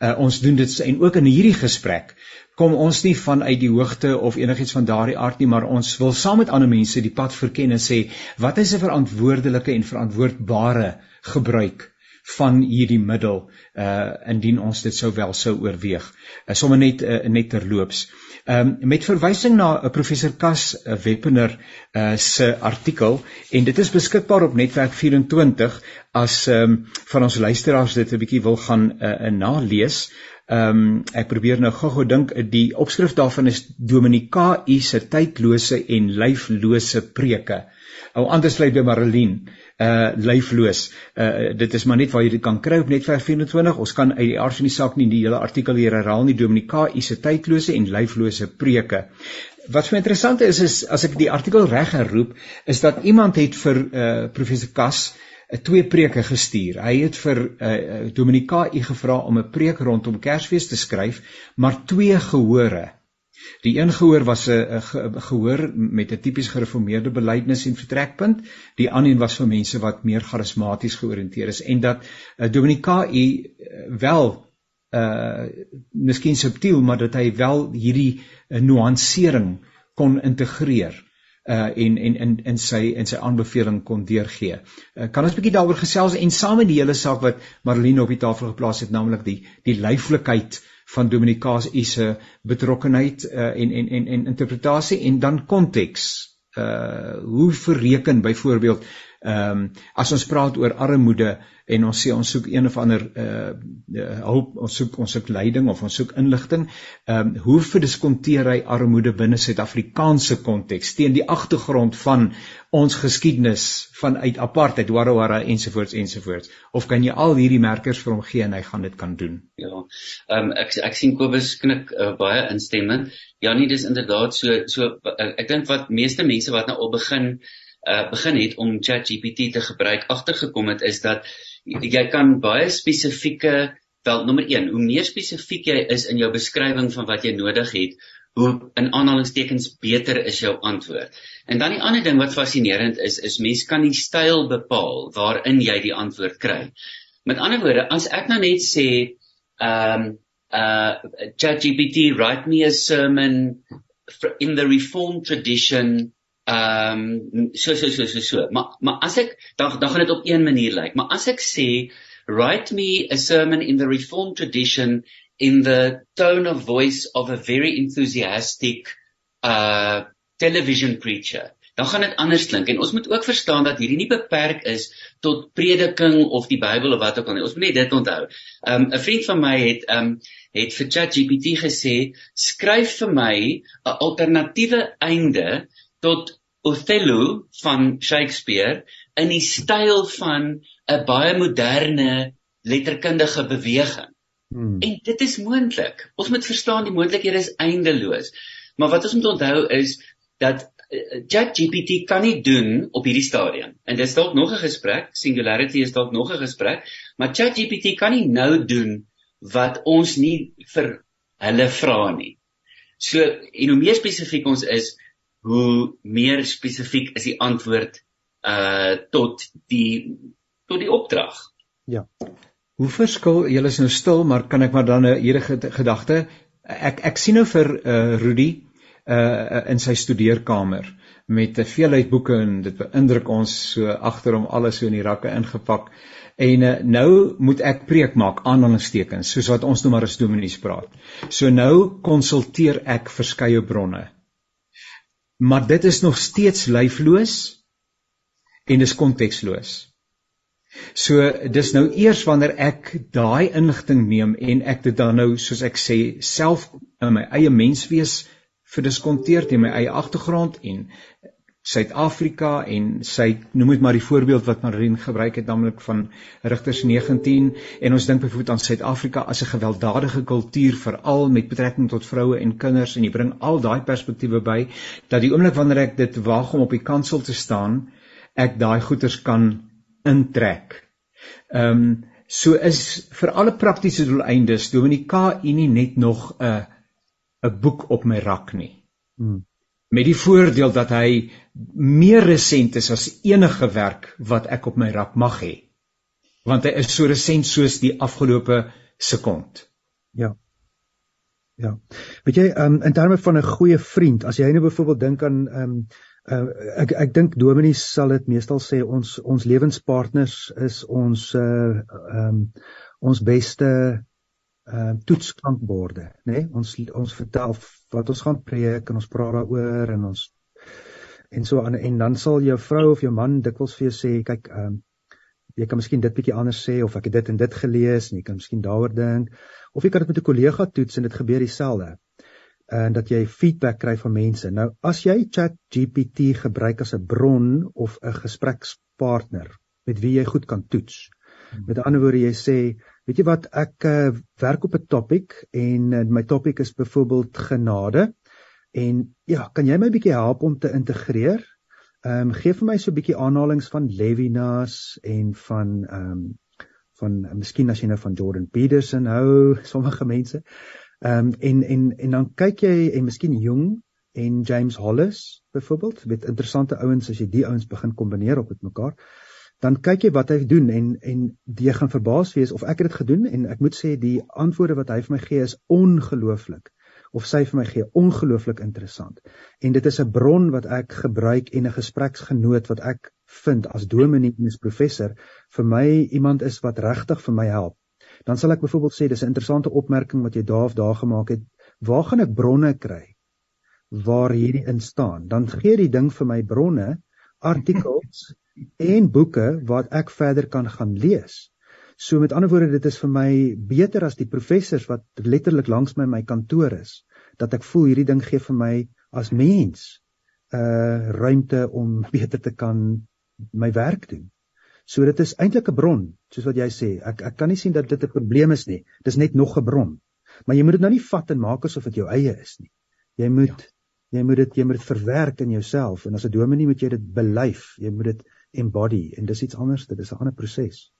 Uh, ons doen dit en ook in hierdie gesprek kom ons nie vanuit die hoogte of enigiets van daardie aard nie, maar ons wil saam met ander mense die pad verken en sê wat is 'n verantwoordelike en verantwoordbare gebruik van hierdie middel uh indien ons dit sou wel sou oorweeg. Uh, sommer net uh, net terloops. Ehm um, met verwysing na 'n uh, professor Kas uh, Weppener uh se artikel en dit is beskikbaar op netwerk 24 as ehm um, van ons luisteraars dit 'n bietjie wil gaan uh, nalees. Ehm um, ek probeer nou gou-gou dink die opskrif daarvan is Dominika U se tydlose en lyflose preke. Ou anders lê by Marilyn uh lyfloos. Uh dit is maar net waar jy dit kan kry op netwerk 24. Ons kan uit die aard van die saak nie die hele artikel hier herhaal nie. Dominika U se tydlose en lyflose preke. Wat vir interessant is is as ek die artikel reg herroep, is dat iemand het vir uh professor Kas uh, twee preke gestuur. Hy het vir uh Dominika U gevra om 'n preek rondom Kersfees te skryf, maar twee gehore Die een gehoor was 'n gehoor met 'n tipies gereformeerde belydenis en vertrekpunt. Die ander een was vir mense wat meer charismaties georiënteerd is en dat uh, Dominika u wel uh miskien subtiel maar dat hy wel hierdie uh, nuansering kon integreer uh en en in in sy in sy aanbeveling kon deurgee. Uh, kan ons 'n bietjie daaroor gesels en saam met die hele saak wat Marlene op die tafel geplaas het, naamlik die die lyflikheid uh van Dominikaas u se betrokkenheid uh, en en en en interpretasie en dan konteks. Uh hoe verreken byvoorbeeld ehm um, as ons praat oor armoede en ons sê ons soek een of ander uh hulp ons soek ons soek leiding of ons soek inligting ehm um, hoe verdiskonteer hy armoede binne Suid-Afrikaanse konteks? Teen die agtergrond van ons geskiedenis vanuit apartheid Warawara ensovoorts ensovoorts of kan jy al hierdie merkers vir hom gee en hy gaan dit kan doen? Ja ehm um, ek ek sien Kobus knik uh, baie instemmend. Ja nee dis inderdaad so so uh, ek dink wat meeste mense wat nou al begin uh begin het om ChatGPT te gebruik agtergekom het is dat jy kan baie spesifieke wel nommer 1 hoe meer spesifiek jy is in jou beskrywing van wat jy nodig het hoe in aanhalingstekens beter is jou antwoord. En dan die ander ding wat fascinerend is is mens kan die styl bepaal waarin jy die antwoord kry. Met ander woorde as ek nou net sê um uh ChatGPT write me a sermon in the reformed tradition Ehm um, so so so so so. Maar maar as ek dan dan gaan dit op een manier lyk. Maar as ek sê write me a sermon in the reformed tradition in the tone of voice of a very enthusiastic uh television preacher dan gaan dit anders klink en ons moet ook verstaan dat hierdie nie beperk is tot prediking of die Bybel of wat ook al nie ons moet net dit onthou. Um 'n vriend van my het um het vir ChatGPT gesê skryf vir my 'n alternatiewe einde tot Othello van Shakespeare in die styl van 'n baie moderne letterkundige beweging. Hmm. En dit is moontlik. Ons moet verstaan die moontlikhede is eindeloos. Maar wat ons moet onthou is dat eh, ChatGPT kan nie doen op hierdie stadium. En dis dalk nog 'n gesprek, Singularity is dalk nog 'n gesprek, maar ChatGPT kan nie nou doen wat ons nie vir hulle vra nie. So en hoe meer spesifiek ons is, hoe meer spesifiek is die antwoord uh tot die tot die opdrag. Ja. Hoe verskil julle is nou stil, maar kan ek maar dan 'n enige gedagte ek ek sien nou vir uh Rudy uh in sy studeerkamer met 'n veelheid boeke en dit beïndruk ons so agter hom alles so in die rakke ingepak. En uh, nou moet ek preek maak aanhalingstekens soos wat ons nou maar as dominees praat. So nou konsulteer ek verskeie bronne. Maar dit is nog steeds lyfloos en dis konteksloos. So dis nou eers wanneer ek daai inligting neem en ek dit dan nou soos ek sê self in my eie menswees verdiskonteer teen my eie agtergrond en Suid-Afrika en sy noem dit maar die voorbeeld wat Marien gebruik het naamlik van Rigters 19 en ons dink byvoorbeeld aan Suid-Afrika as 'n gewelddadige kultuur veral met betrekking tot vroue en kinders en jy bring al daai perspektiewe by dat die oomblik wanneer ek dit waag om op die kansel te staan ek daai goeters kan intrek. Ehm um, so is vir alle praktiese doeleindes Dominika Unie net nog 'n 'n boek op my rak nie. Hmm. Met die voordeel dat hy meer resent is as enige werk wat ek op my rak mag hê. Want hy is so resent soos die afgelope sekond. Ja. Ja. Weet jy, um, in terme van 'n goeie vriend, as jy nou byvoorbeeld dink aan ehm um, Uh, ek ek dink Dominie sal dit meestal sê ons ons lewenspartners is ons uh um ons beste uh toetsklankborde, né? Nee? Ons ons vertel wat ons gaan preek en ons praat daaroor en ons en so aan en dan sal jou vrou of jou man dikwels vir jou sê, kyk um jy kan miskien dit bietjie anders sê of ek het dit en dit gelees en jy kan miskien daaroor dink of jy kan dit met 'n kollega toets en dit gebeur dieselfde en dat jy feedback kry van mense. Nou as jy ChatGPT gebruik as 'n bron of 'n gesprekspartner met wie jy goed kan toets. Hmm. Met ander woorde jy sê, weet jy wat ek uh, werk op 'n topik en uh, my topik is byvoorbeeld genade en ja, kan jy my bietjie help om te integreer? Ehm um, gee vir my so 'n bietjie aanhalinge van Levinas en van ehm um, van uh, miskien as jy nou van Jordan Peterson hou, sommige mense. Ehm um, en en en dan kyk jy en miskien Jung en James Hollis byvoorbeeld met interessante ouens as jy die ouens begin kombineer op met mekaar dan kyk jy wat hy doen en en jy gaan verbaas wees of ek het dit gedoen en ek moet sê die antwoorde wat hy vir my gee is ongelooflik of sy vir my gee ongelooflik interessant en dit is 'n bron wat ek gebruik en 'n gespreksgenoot wat ek vind as dominee en as professor vir my iemand is wat regtig vir my help dan sal ek byvoorbeeld sê dis 'n interessante opmerking wat jy daar of daar gemaak het. Waar gaan ek bronne kry waar hierdie in staan? Dan gee die ding vir my bronne, artikels en boeke wat ek verder kan gaan lees. So met ander woorde, dit is vir my beter as die professors wat letterlik langs my my kantoor is, dat ek voel hierdie ding gee vir my as mens 'n uh, ruimte om beter te kan my werk doen. So dit is eintlik 'n bron, soos wat jy sê. Ek ek kan nie sien dat dit 'n probleem is nie. Dis net nog 'n bron. Maar jy moet dit nou nie vat en maak asof dit jou eie is nie. Jy moet ja. jy moet dit jy moet dit verwerk in jouself en as 'n dominee moet jy dit belyf. Jy moet dit embody en dis iets anders. Dit is 'n ander proses.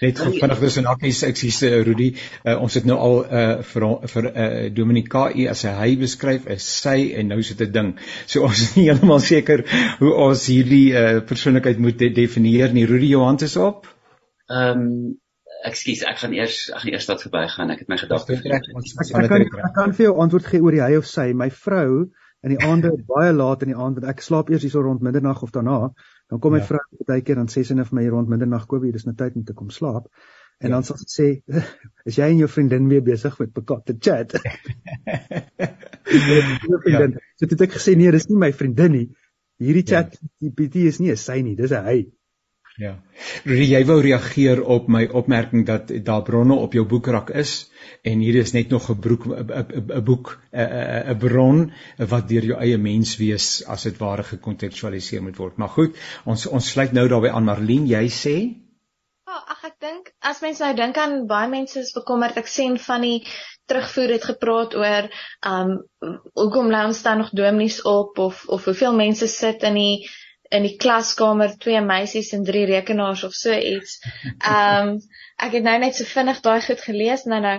Net vinnig dus en ek sê uh, Rudy, uh, ons het nou al uh, vir vir uh, Dominika U as hy beskryf is sy en nou sit 'n ding. So ons is nie heeltemal seker hoe ons hierdie uh, persoonlikheid moet de definieer nie. Rudy Johan is op. Ehm um, ekskuus, ek gaan eers ek gaan eers dat verbygaan. Ek het my gedagtes trek. Ek, ek kan ek kan vir jou antwoord gee oor die hy of sy. My vrou in die aande baie laat in die aand want ek slaap eers hier so rond middernag of daarna Dan kom my ja. vrou baie keer dan sê sy net vir my rond middernag Kobie, dis nou tyd om te kom slaap. En ja. dan sal sy sê, "Is jy en jou vriendin weer besig met mekaar te chat?" ja. So dit ek gesê nee, dis nie my vriendin nie. Hierdie ja. chat GPT is nie 'n sy nie, dis 'n hy. Ja. Jy wou reageer op my opmerking dat daar bronne op jou boekrak is en hier is net nog 'n broek 'n boek 'n bron wat deur jou eie mens wees as dit ware gekontekstualiseer moet word. Maar goed, ons ons sluit nou daarbey aan Marlene, jy sê? Ja, oh, ag ek dink as mense nou dink aan baie mense is bekommerd ek sien van die terugvoer het gepraat oor um hoekom lê ons dan nog dominees op of of hoeveel mense sit in die in die klaskamer twee meisies en drie rekenaars of so iets. Ehm um, ek het nou net so vinnig daai goed gelees nou nou.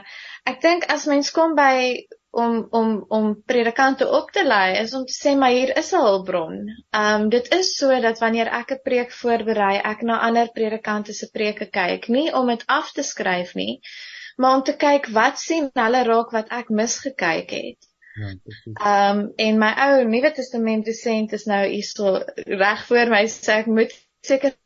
Ek dink as mens kom by om om om predikante op te lei is om te sê maar hier is 'n hulpbron. Um dit is so dat wanneer ek 'n preek voorberei, ek na ander predikante se preke kyk, nie om dit af te skryf nie, maar om te kyk wat sien hulle raak wat ek misgekyk het. Ja, um en my ou Nuwe Testament dosent is nou hier so reg voor my sê ek moet seker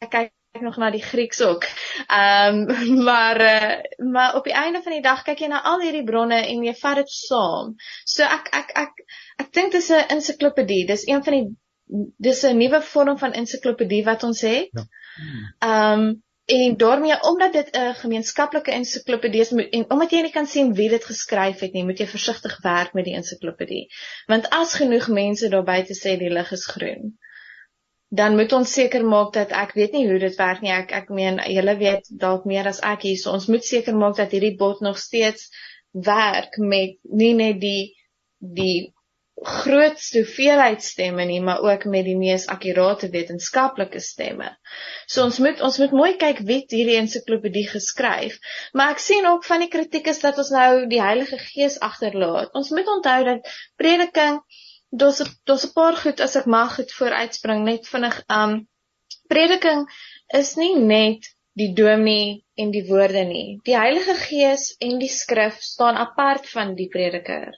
kyk kyk nog na die Grieks ook. Ehm um, maar uh, maar op die einde van die dag kyk jy na al hierdie bronne en jy vat dit saam. So ek ek ek ek dink dis 'n ensiklopedie. Dis een van die dis 'n nuwe vorm van ensiklopedie wat ons het. Ja. Ehm um, en daarmee omdat dit 'n gemeenskaplike ensiklopedie is en omdat jy nie kan sien wie dit geskryf het nie, moet jy versigtig werk met die ensiklopedie. Want as genoeg mense daar buite sê die lig is groen, dan moet ons seker maak dat ek weet nie hoe dit werk nie. Ek ek meen julle weet dalk meer as ek hier. So ons moet seker maak dat hierdie bot nog steeds werk met nie net die die grootste hoeveelheid stemme nie, maar ook met die mees akkurate wetenskaplike stemme. So ons moet ons moet mooi kyk wie hierdie ensiklopedie geskryf. Maar ek sien ook van die kritiek is dat ons nou die Heilige Gees agterlaat. Ons moet onthou dat prediking daar's daar's 'n paar goed as ek mag goed vooruitspring net vinnig um prediking is nie net die dominee en die woorde nie. Die Heilige Gees en die skrif staan apart van die prediker.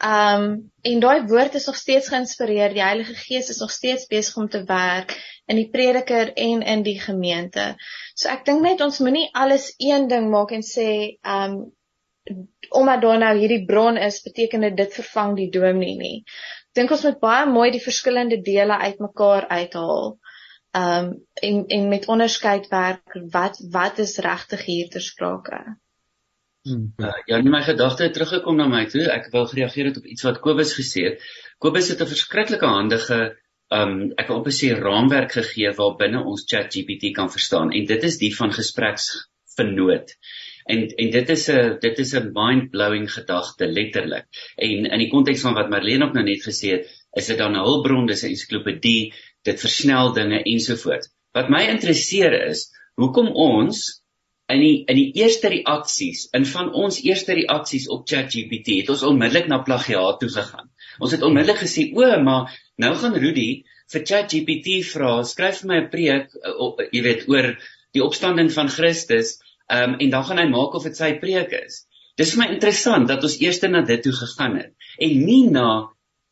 Um en daai woord is nog steeds geïnspireer. Die Heilige Gees is nog steeds besig om te werk in die prediker en in die gemeente. So ek dink net ons moenie alles een ding maak en sê um omdat daar nou hierdie bron is, beteken dit vervang die dominee nie. Ek dink ons moet baie mooi die verskillende dele uitmekaar uithaal. Um en en met onderskeid werk wat wat is regtig hier ter sprake. Hmm. Uh, ja, nie my gedagte het teruggekom na my toe. Ek wou gereageer het op iets wat Kobus gesê het. Kobus het 'n verskriklike handige um ek wil op sê raamwerk gegee waar binne ons ChatGPT kan verstaan en dit is die van gespreksvernoot. En en dit is 'n dit is 'n mind-blowing gedagte letterlik. En in die konteks van wat Marlene ook nou net gesê het, is dit dan 'n hulpbron, dis 'n ensiklopedie, dit versnel dinge ensovoorts. Wat my interesseer is, hoekom ons in die in die eerste reaksies, in van ons eerste reaksies op ChatGPT, het ons onmiddellik na plagiaat toe gegaan. Ons het onmiddellik gesê, "O, maar nou gaan Rudy vir ChatGPT vra, skryf vir my 'n preek, uh, jy weet, oor die opstanding van Christus." um, en dan gaan hy maak of dit sy preek is. Dis vir my interessant dat ons eers na dit toe gegaan het en nie na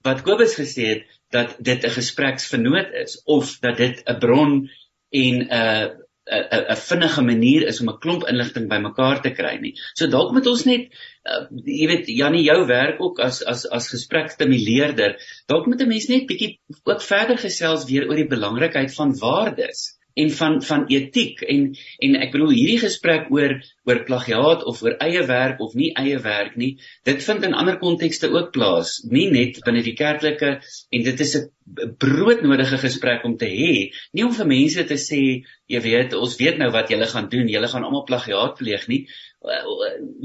wat Kobus gesê het dat dit 'n gespreksvernoot is of dat dit 'n bron en 'n 'n 'n vinnige manier is om 'n klomp inligting bymekaar te kry nie. So dalk moet ons net uh, jy weet Janie jou werk ook as as as gesprekstimuleerder. Dalk moet 'n mens net bietjie ook verder gesels weer oor die belangrikheid van waardes en van van etiek en en ek bedoel hierdie gesprek oor oor plagiaat of oor eie werk of nie eie werk nie dit vind in ander kontekste ook plaas nie net binne die kerklike en dit is 'n broodnodige gesprek om te hê nie om vir mense te sê jy weet ons weet nou wat julle gaan doen julle gaan almal plagiaat pleeg nie.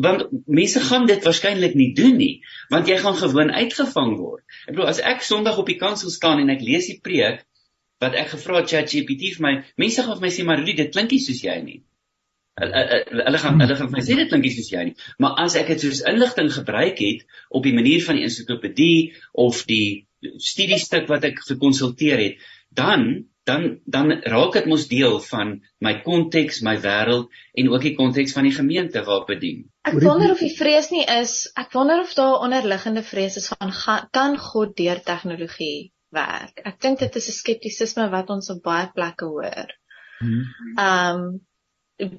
Want mense gaan dit waarskynlik nie doen nie want jy gaan gewoon uitgevang word. Ek bedoel as ek sonderdag op die kansel staan en ek lees die preek wat ek gevra het ChatGPT vir my, mense gaan vir my sê maar Rudy, dit klink nie soos jy nie. Hulle gaan hulle gaan vir my sê dit klink nie soos jy nie. Maar as ek dit soos inligting gebruik het op die manier van die ensiklopedie of die studiestuk wat ek gekonsulteer het, dan dan dan raak dit mos deel van my konteks, my wêreld en ook die konteks van die gemeente waar ek bedien. Ek wonder of die vrees nie is, ek wonder of daar onderliggende vrees is van kan God deur tegnologie werk. Ek dink dit is 'n skeptisisme wat ons op baie plekke hoor. Hmm. Ehm um,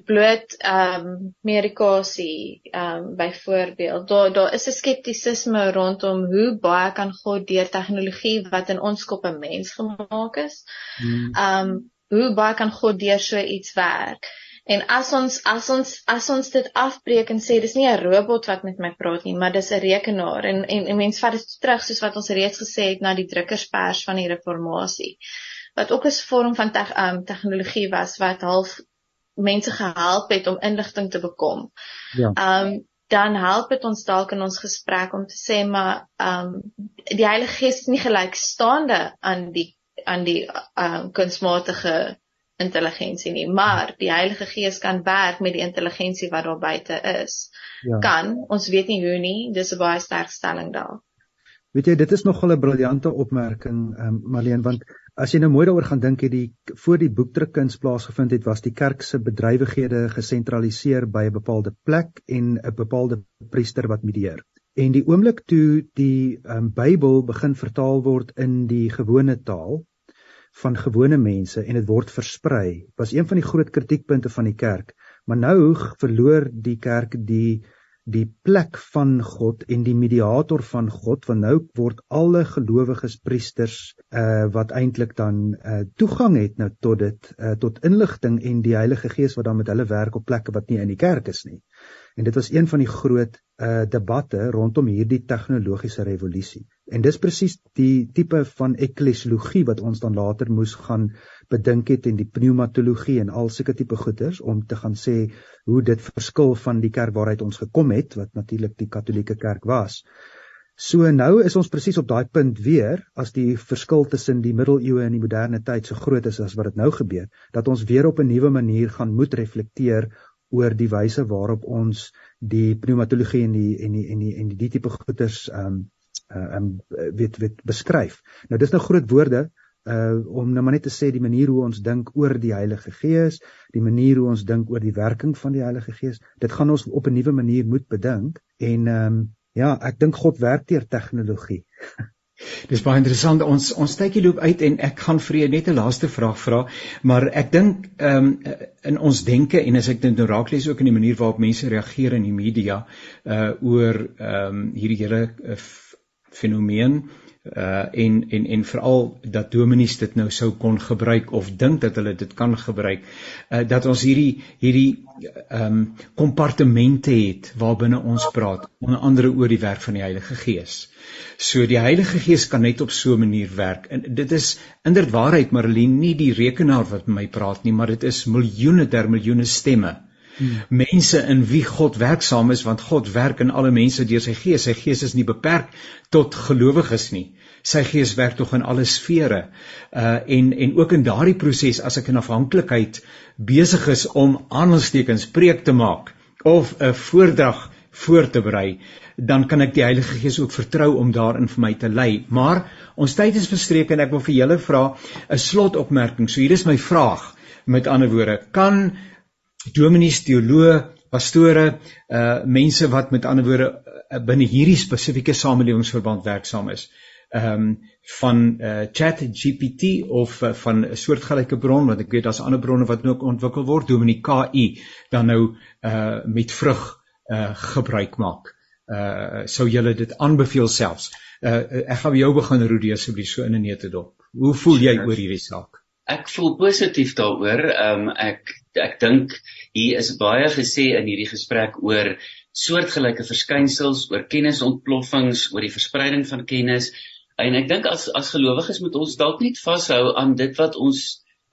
bloot ehm um, medikasie ehm um, byvoorbeeld. Daar daar is 'n skeptisisme rondom hoe baie kan God deur tegnologie wat in ons kop 'n mens gemaak is. Hmm. Ehm um, hoe baie kan God deur so iets werk? En as ons as ons as ons dit afbreek en sê dis nie 'n robot wat met my praat nie, maar dis 'n rekenaar en en, en mense vat dit terug soos wat ons reeds gesê het na die drukkerspers van die reformatie. Wat ook 'n vorm van teg, um, tegnologie was wat half mense gehelp het om inligting te bekom. Ja. Um dan help dit ons dalk in ons gesprek om te sê maar um die Heilige Gees is nie gelykstaande aan die aan die um kunsmatige intelligensie nie, maar die Heilige Gees kan werk met die intelligensie wat daar buite is. Ja. Kan, ons weet nie hoe nie, dis 'n baie sterk stelling daar. Weet jy, dit is nogal 'n briljante opmerking, um, Marlene, want as jy nou mooi daaroor gaan dink, het die voor die boekdrukkuns plaasgevind het, was die kerk se bedrywighede gesentraliseer by 'n bepaalde plek en 'n bepaalde priester wat medieer. En die oomblik toe die um, Bybel begin vertaal word in die gewone taal van gewone mense en dit word versprei, was een van die groot kritiekpunte van die kerk. Maar nou verloor die kerk die die plek van God en die mediator van God want nou word alle gelowiges priesters uh wat eintlik dan uh toegang het nou tot dit uh tot inligting en die Heilige Gees wat dan met hulle werk op plekke wat nie in die kerk is nie. En dit was een van die groot uh debatte rondom hierdie tegnologiese revolusie. En dis presies die tipe van eklesiologie wat ons dan later moes gaan bedink het en die pneumatologie en al sulke tipe goeters om te gaan sê hoe dit verskil van die kerk waaruit ons gekom het wat natuurlik die Katolieke kerk was. So nou is ons presies op daai punt weer as die verskil tussen die middeleeue en die moderne tyd so groot is as wat dit nou gebeur dat ons weer op 'n nuwe manier gaan moet reflekteer oor die wyse waarop ons die pneumatologie en die en die en die en die, die tipe goeters ehm um, ehm um, weet weet beskryf. Nou dis nou groot woorde uh om nou maar net te sê die manier hoe ons dink oor die Heilige Gees, die manier hoe ons dink oor die werking van die Heilige Gees, dit gaan ons op 'n nuwe manier moet bedink en ehm um, ja, ek dink God werk deur tegnologie. Dis baie interessant. Ons ons tydjie loop uit en ek gaan vir jou net 'n laaste vraag vra, maar ek dink ehm um, in ons denke en as ek dit nou raak lees ook in die manier waarop mense reageer in die media uh oor ehm um, hierdie hele uh, fenomeen uh en en en veral dat dominees dit nou sou kon gebruik of dink dat hulle dit kan gebruik uh dat ons hierdie hierdie ehm um, kompartemente het waarbinne ons praat onder andere oor die werk van die Heilige Gees. So die Heilige Gees kan net op so 'n manier werk. En dit is inderwaarheid Marlene nie die rekenaar wat met my praat nie, maar dit is miljoene der miljoene stemme Hmm. mense in wie God werksaam is want God werk in alle mense deur sy gees. Sy gees is nie beperk tot gelowiges nie. Sy gees werk tog in alle sfere. Uh en en ook in daardie proses as ek in afhanklikheid besig is om aanhalingstekens preek te maak of 'n voordrag voor te berei, dan kan ek die Heilige Gees ook vertrou om daarin vir my te lei. Maar ons tyd is verstreek en ek wil vir julle vra 'n slotopmerking. So hier is my vraag. Met ander woorde, kan dominees, teoloë, pastore, uh mense wat met ander woorde uh, binne hierdie spesifieke samelewingsverband werksaam is. Ehm um, van uh Chat GPT of uh, van 'n soortgelyke bron wat ek weet daar's ander bronne wat ook ontwikkel word, Dominee KI dan nou uh met vrug uh gebruik maak. Uh sou julle dit aanbeveel selfs. Uh ek gaan by jou begin Rudi asseblief so in 'n neete dop. Hoe voel jy oor hierdie saak? Ek voel positief daaroor. Ehm um, ek ek dink hier is baie gesê in hierdie gesprek oor soortgelyke verskynsels, oor kennisontploffings, oor die verspreiding van kennis. En ek dink as as gelowiges moet ons dalk net vashou aan dit wat ons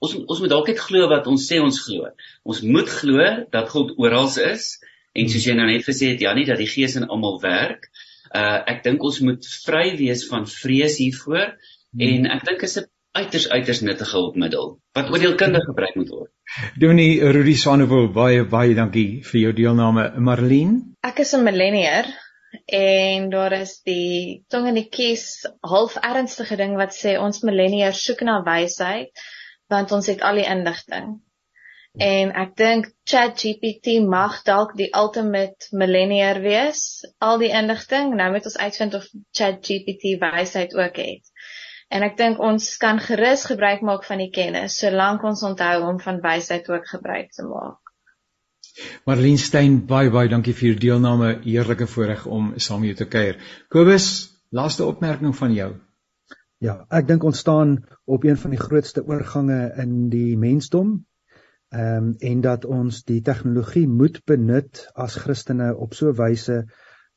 ons ons moet dalk net glo wat ons sê ons glo. Ons moet glo dat God oral is en soos jy nou net gesê het Janie dat die Gees in almal werk. Uh ek dink ons moet vry wees van vrees hiervoor hmm. en ek dink is 'n uiters uiters nuttige hulpmiddel wat oordeelkundig gebruik moet word. Dominee Rudy Sanovo baie baie dankie vir jou deelname. Marlene? Ek is 'n millennier en daar is die tong in die kies half ernstige ding wat sê ons millenniers soek na wysheid want ons het al die inligting. En ek dink ChatGPT mag dalk die ultimate millennier wees, al die inligting. Nou moet ons uitvind of ChatGPT wysheid ook het. En ek dink ons kan gerus gebruik maak van die kennis solank ons onthou om van wysheid ook gebruik te maak. Marlene Stein, baie baie dankie vir u deelname. Heerlike voorreg om saam met jou te kuier. Kobus, laaste opmerking van jou. Ja, ek dink ons staan op een van die grootste oorgange in die mensdom. Ehm um, en dat ons die tegnologie moet benut as Christene op so 'n wyse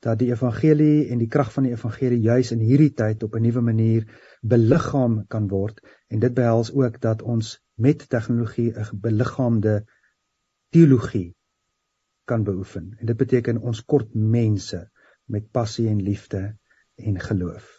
dat die evangelie en die krag van die evangelie juis in hierdie tyd op 'n nuwe manier beliggaam kan word en dit behels ook dat ons met tegnologie 'n beliggaamde teologie kan beoefen en dit beteken ons kort mense met passie en liefde en geloof.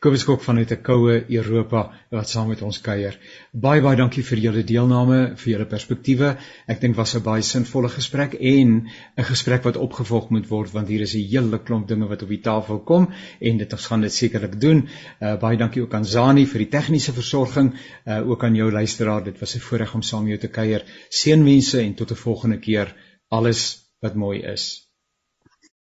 Kobus Kok vanuit 'n koue Europa wat saam met ons kuier. Baie baie dankie vir julle deelname, vir julle perspektiewe. Ek dink was 'n baie sinvolle gesprek en 'n gesprek wat opgevolg moet word want hier is 'n hele klomp dinge wat op die tafel kom en dit ons gaan dit sekerlik doen. Uh, baie dankie ook aan Zani vir die tegniese versorging, uh, ook aan jou luisteraar. Dit was 'n voorreg om saam met jou te kuier. Seënwense en tot 'n volgende keer. Alles wat mooi is.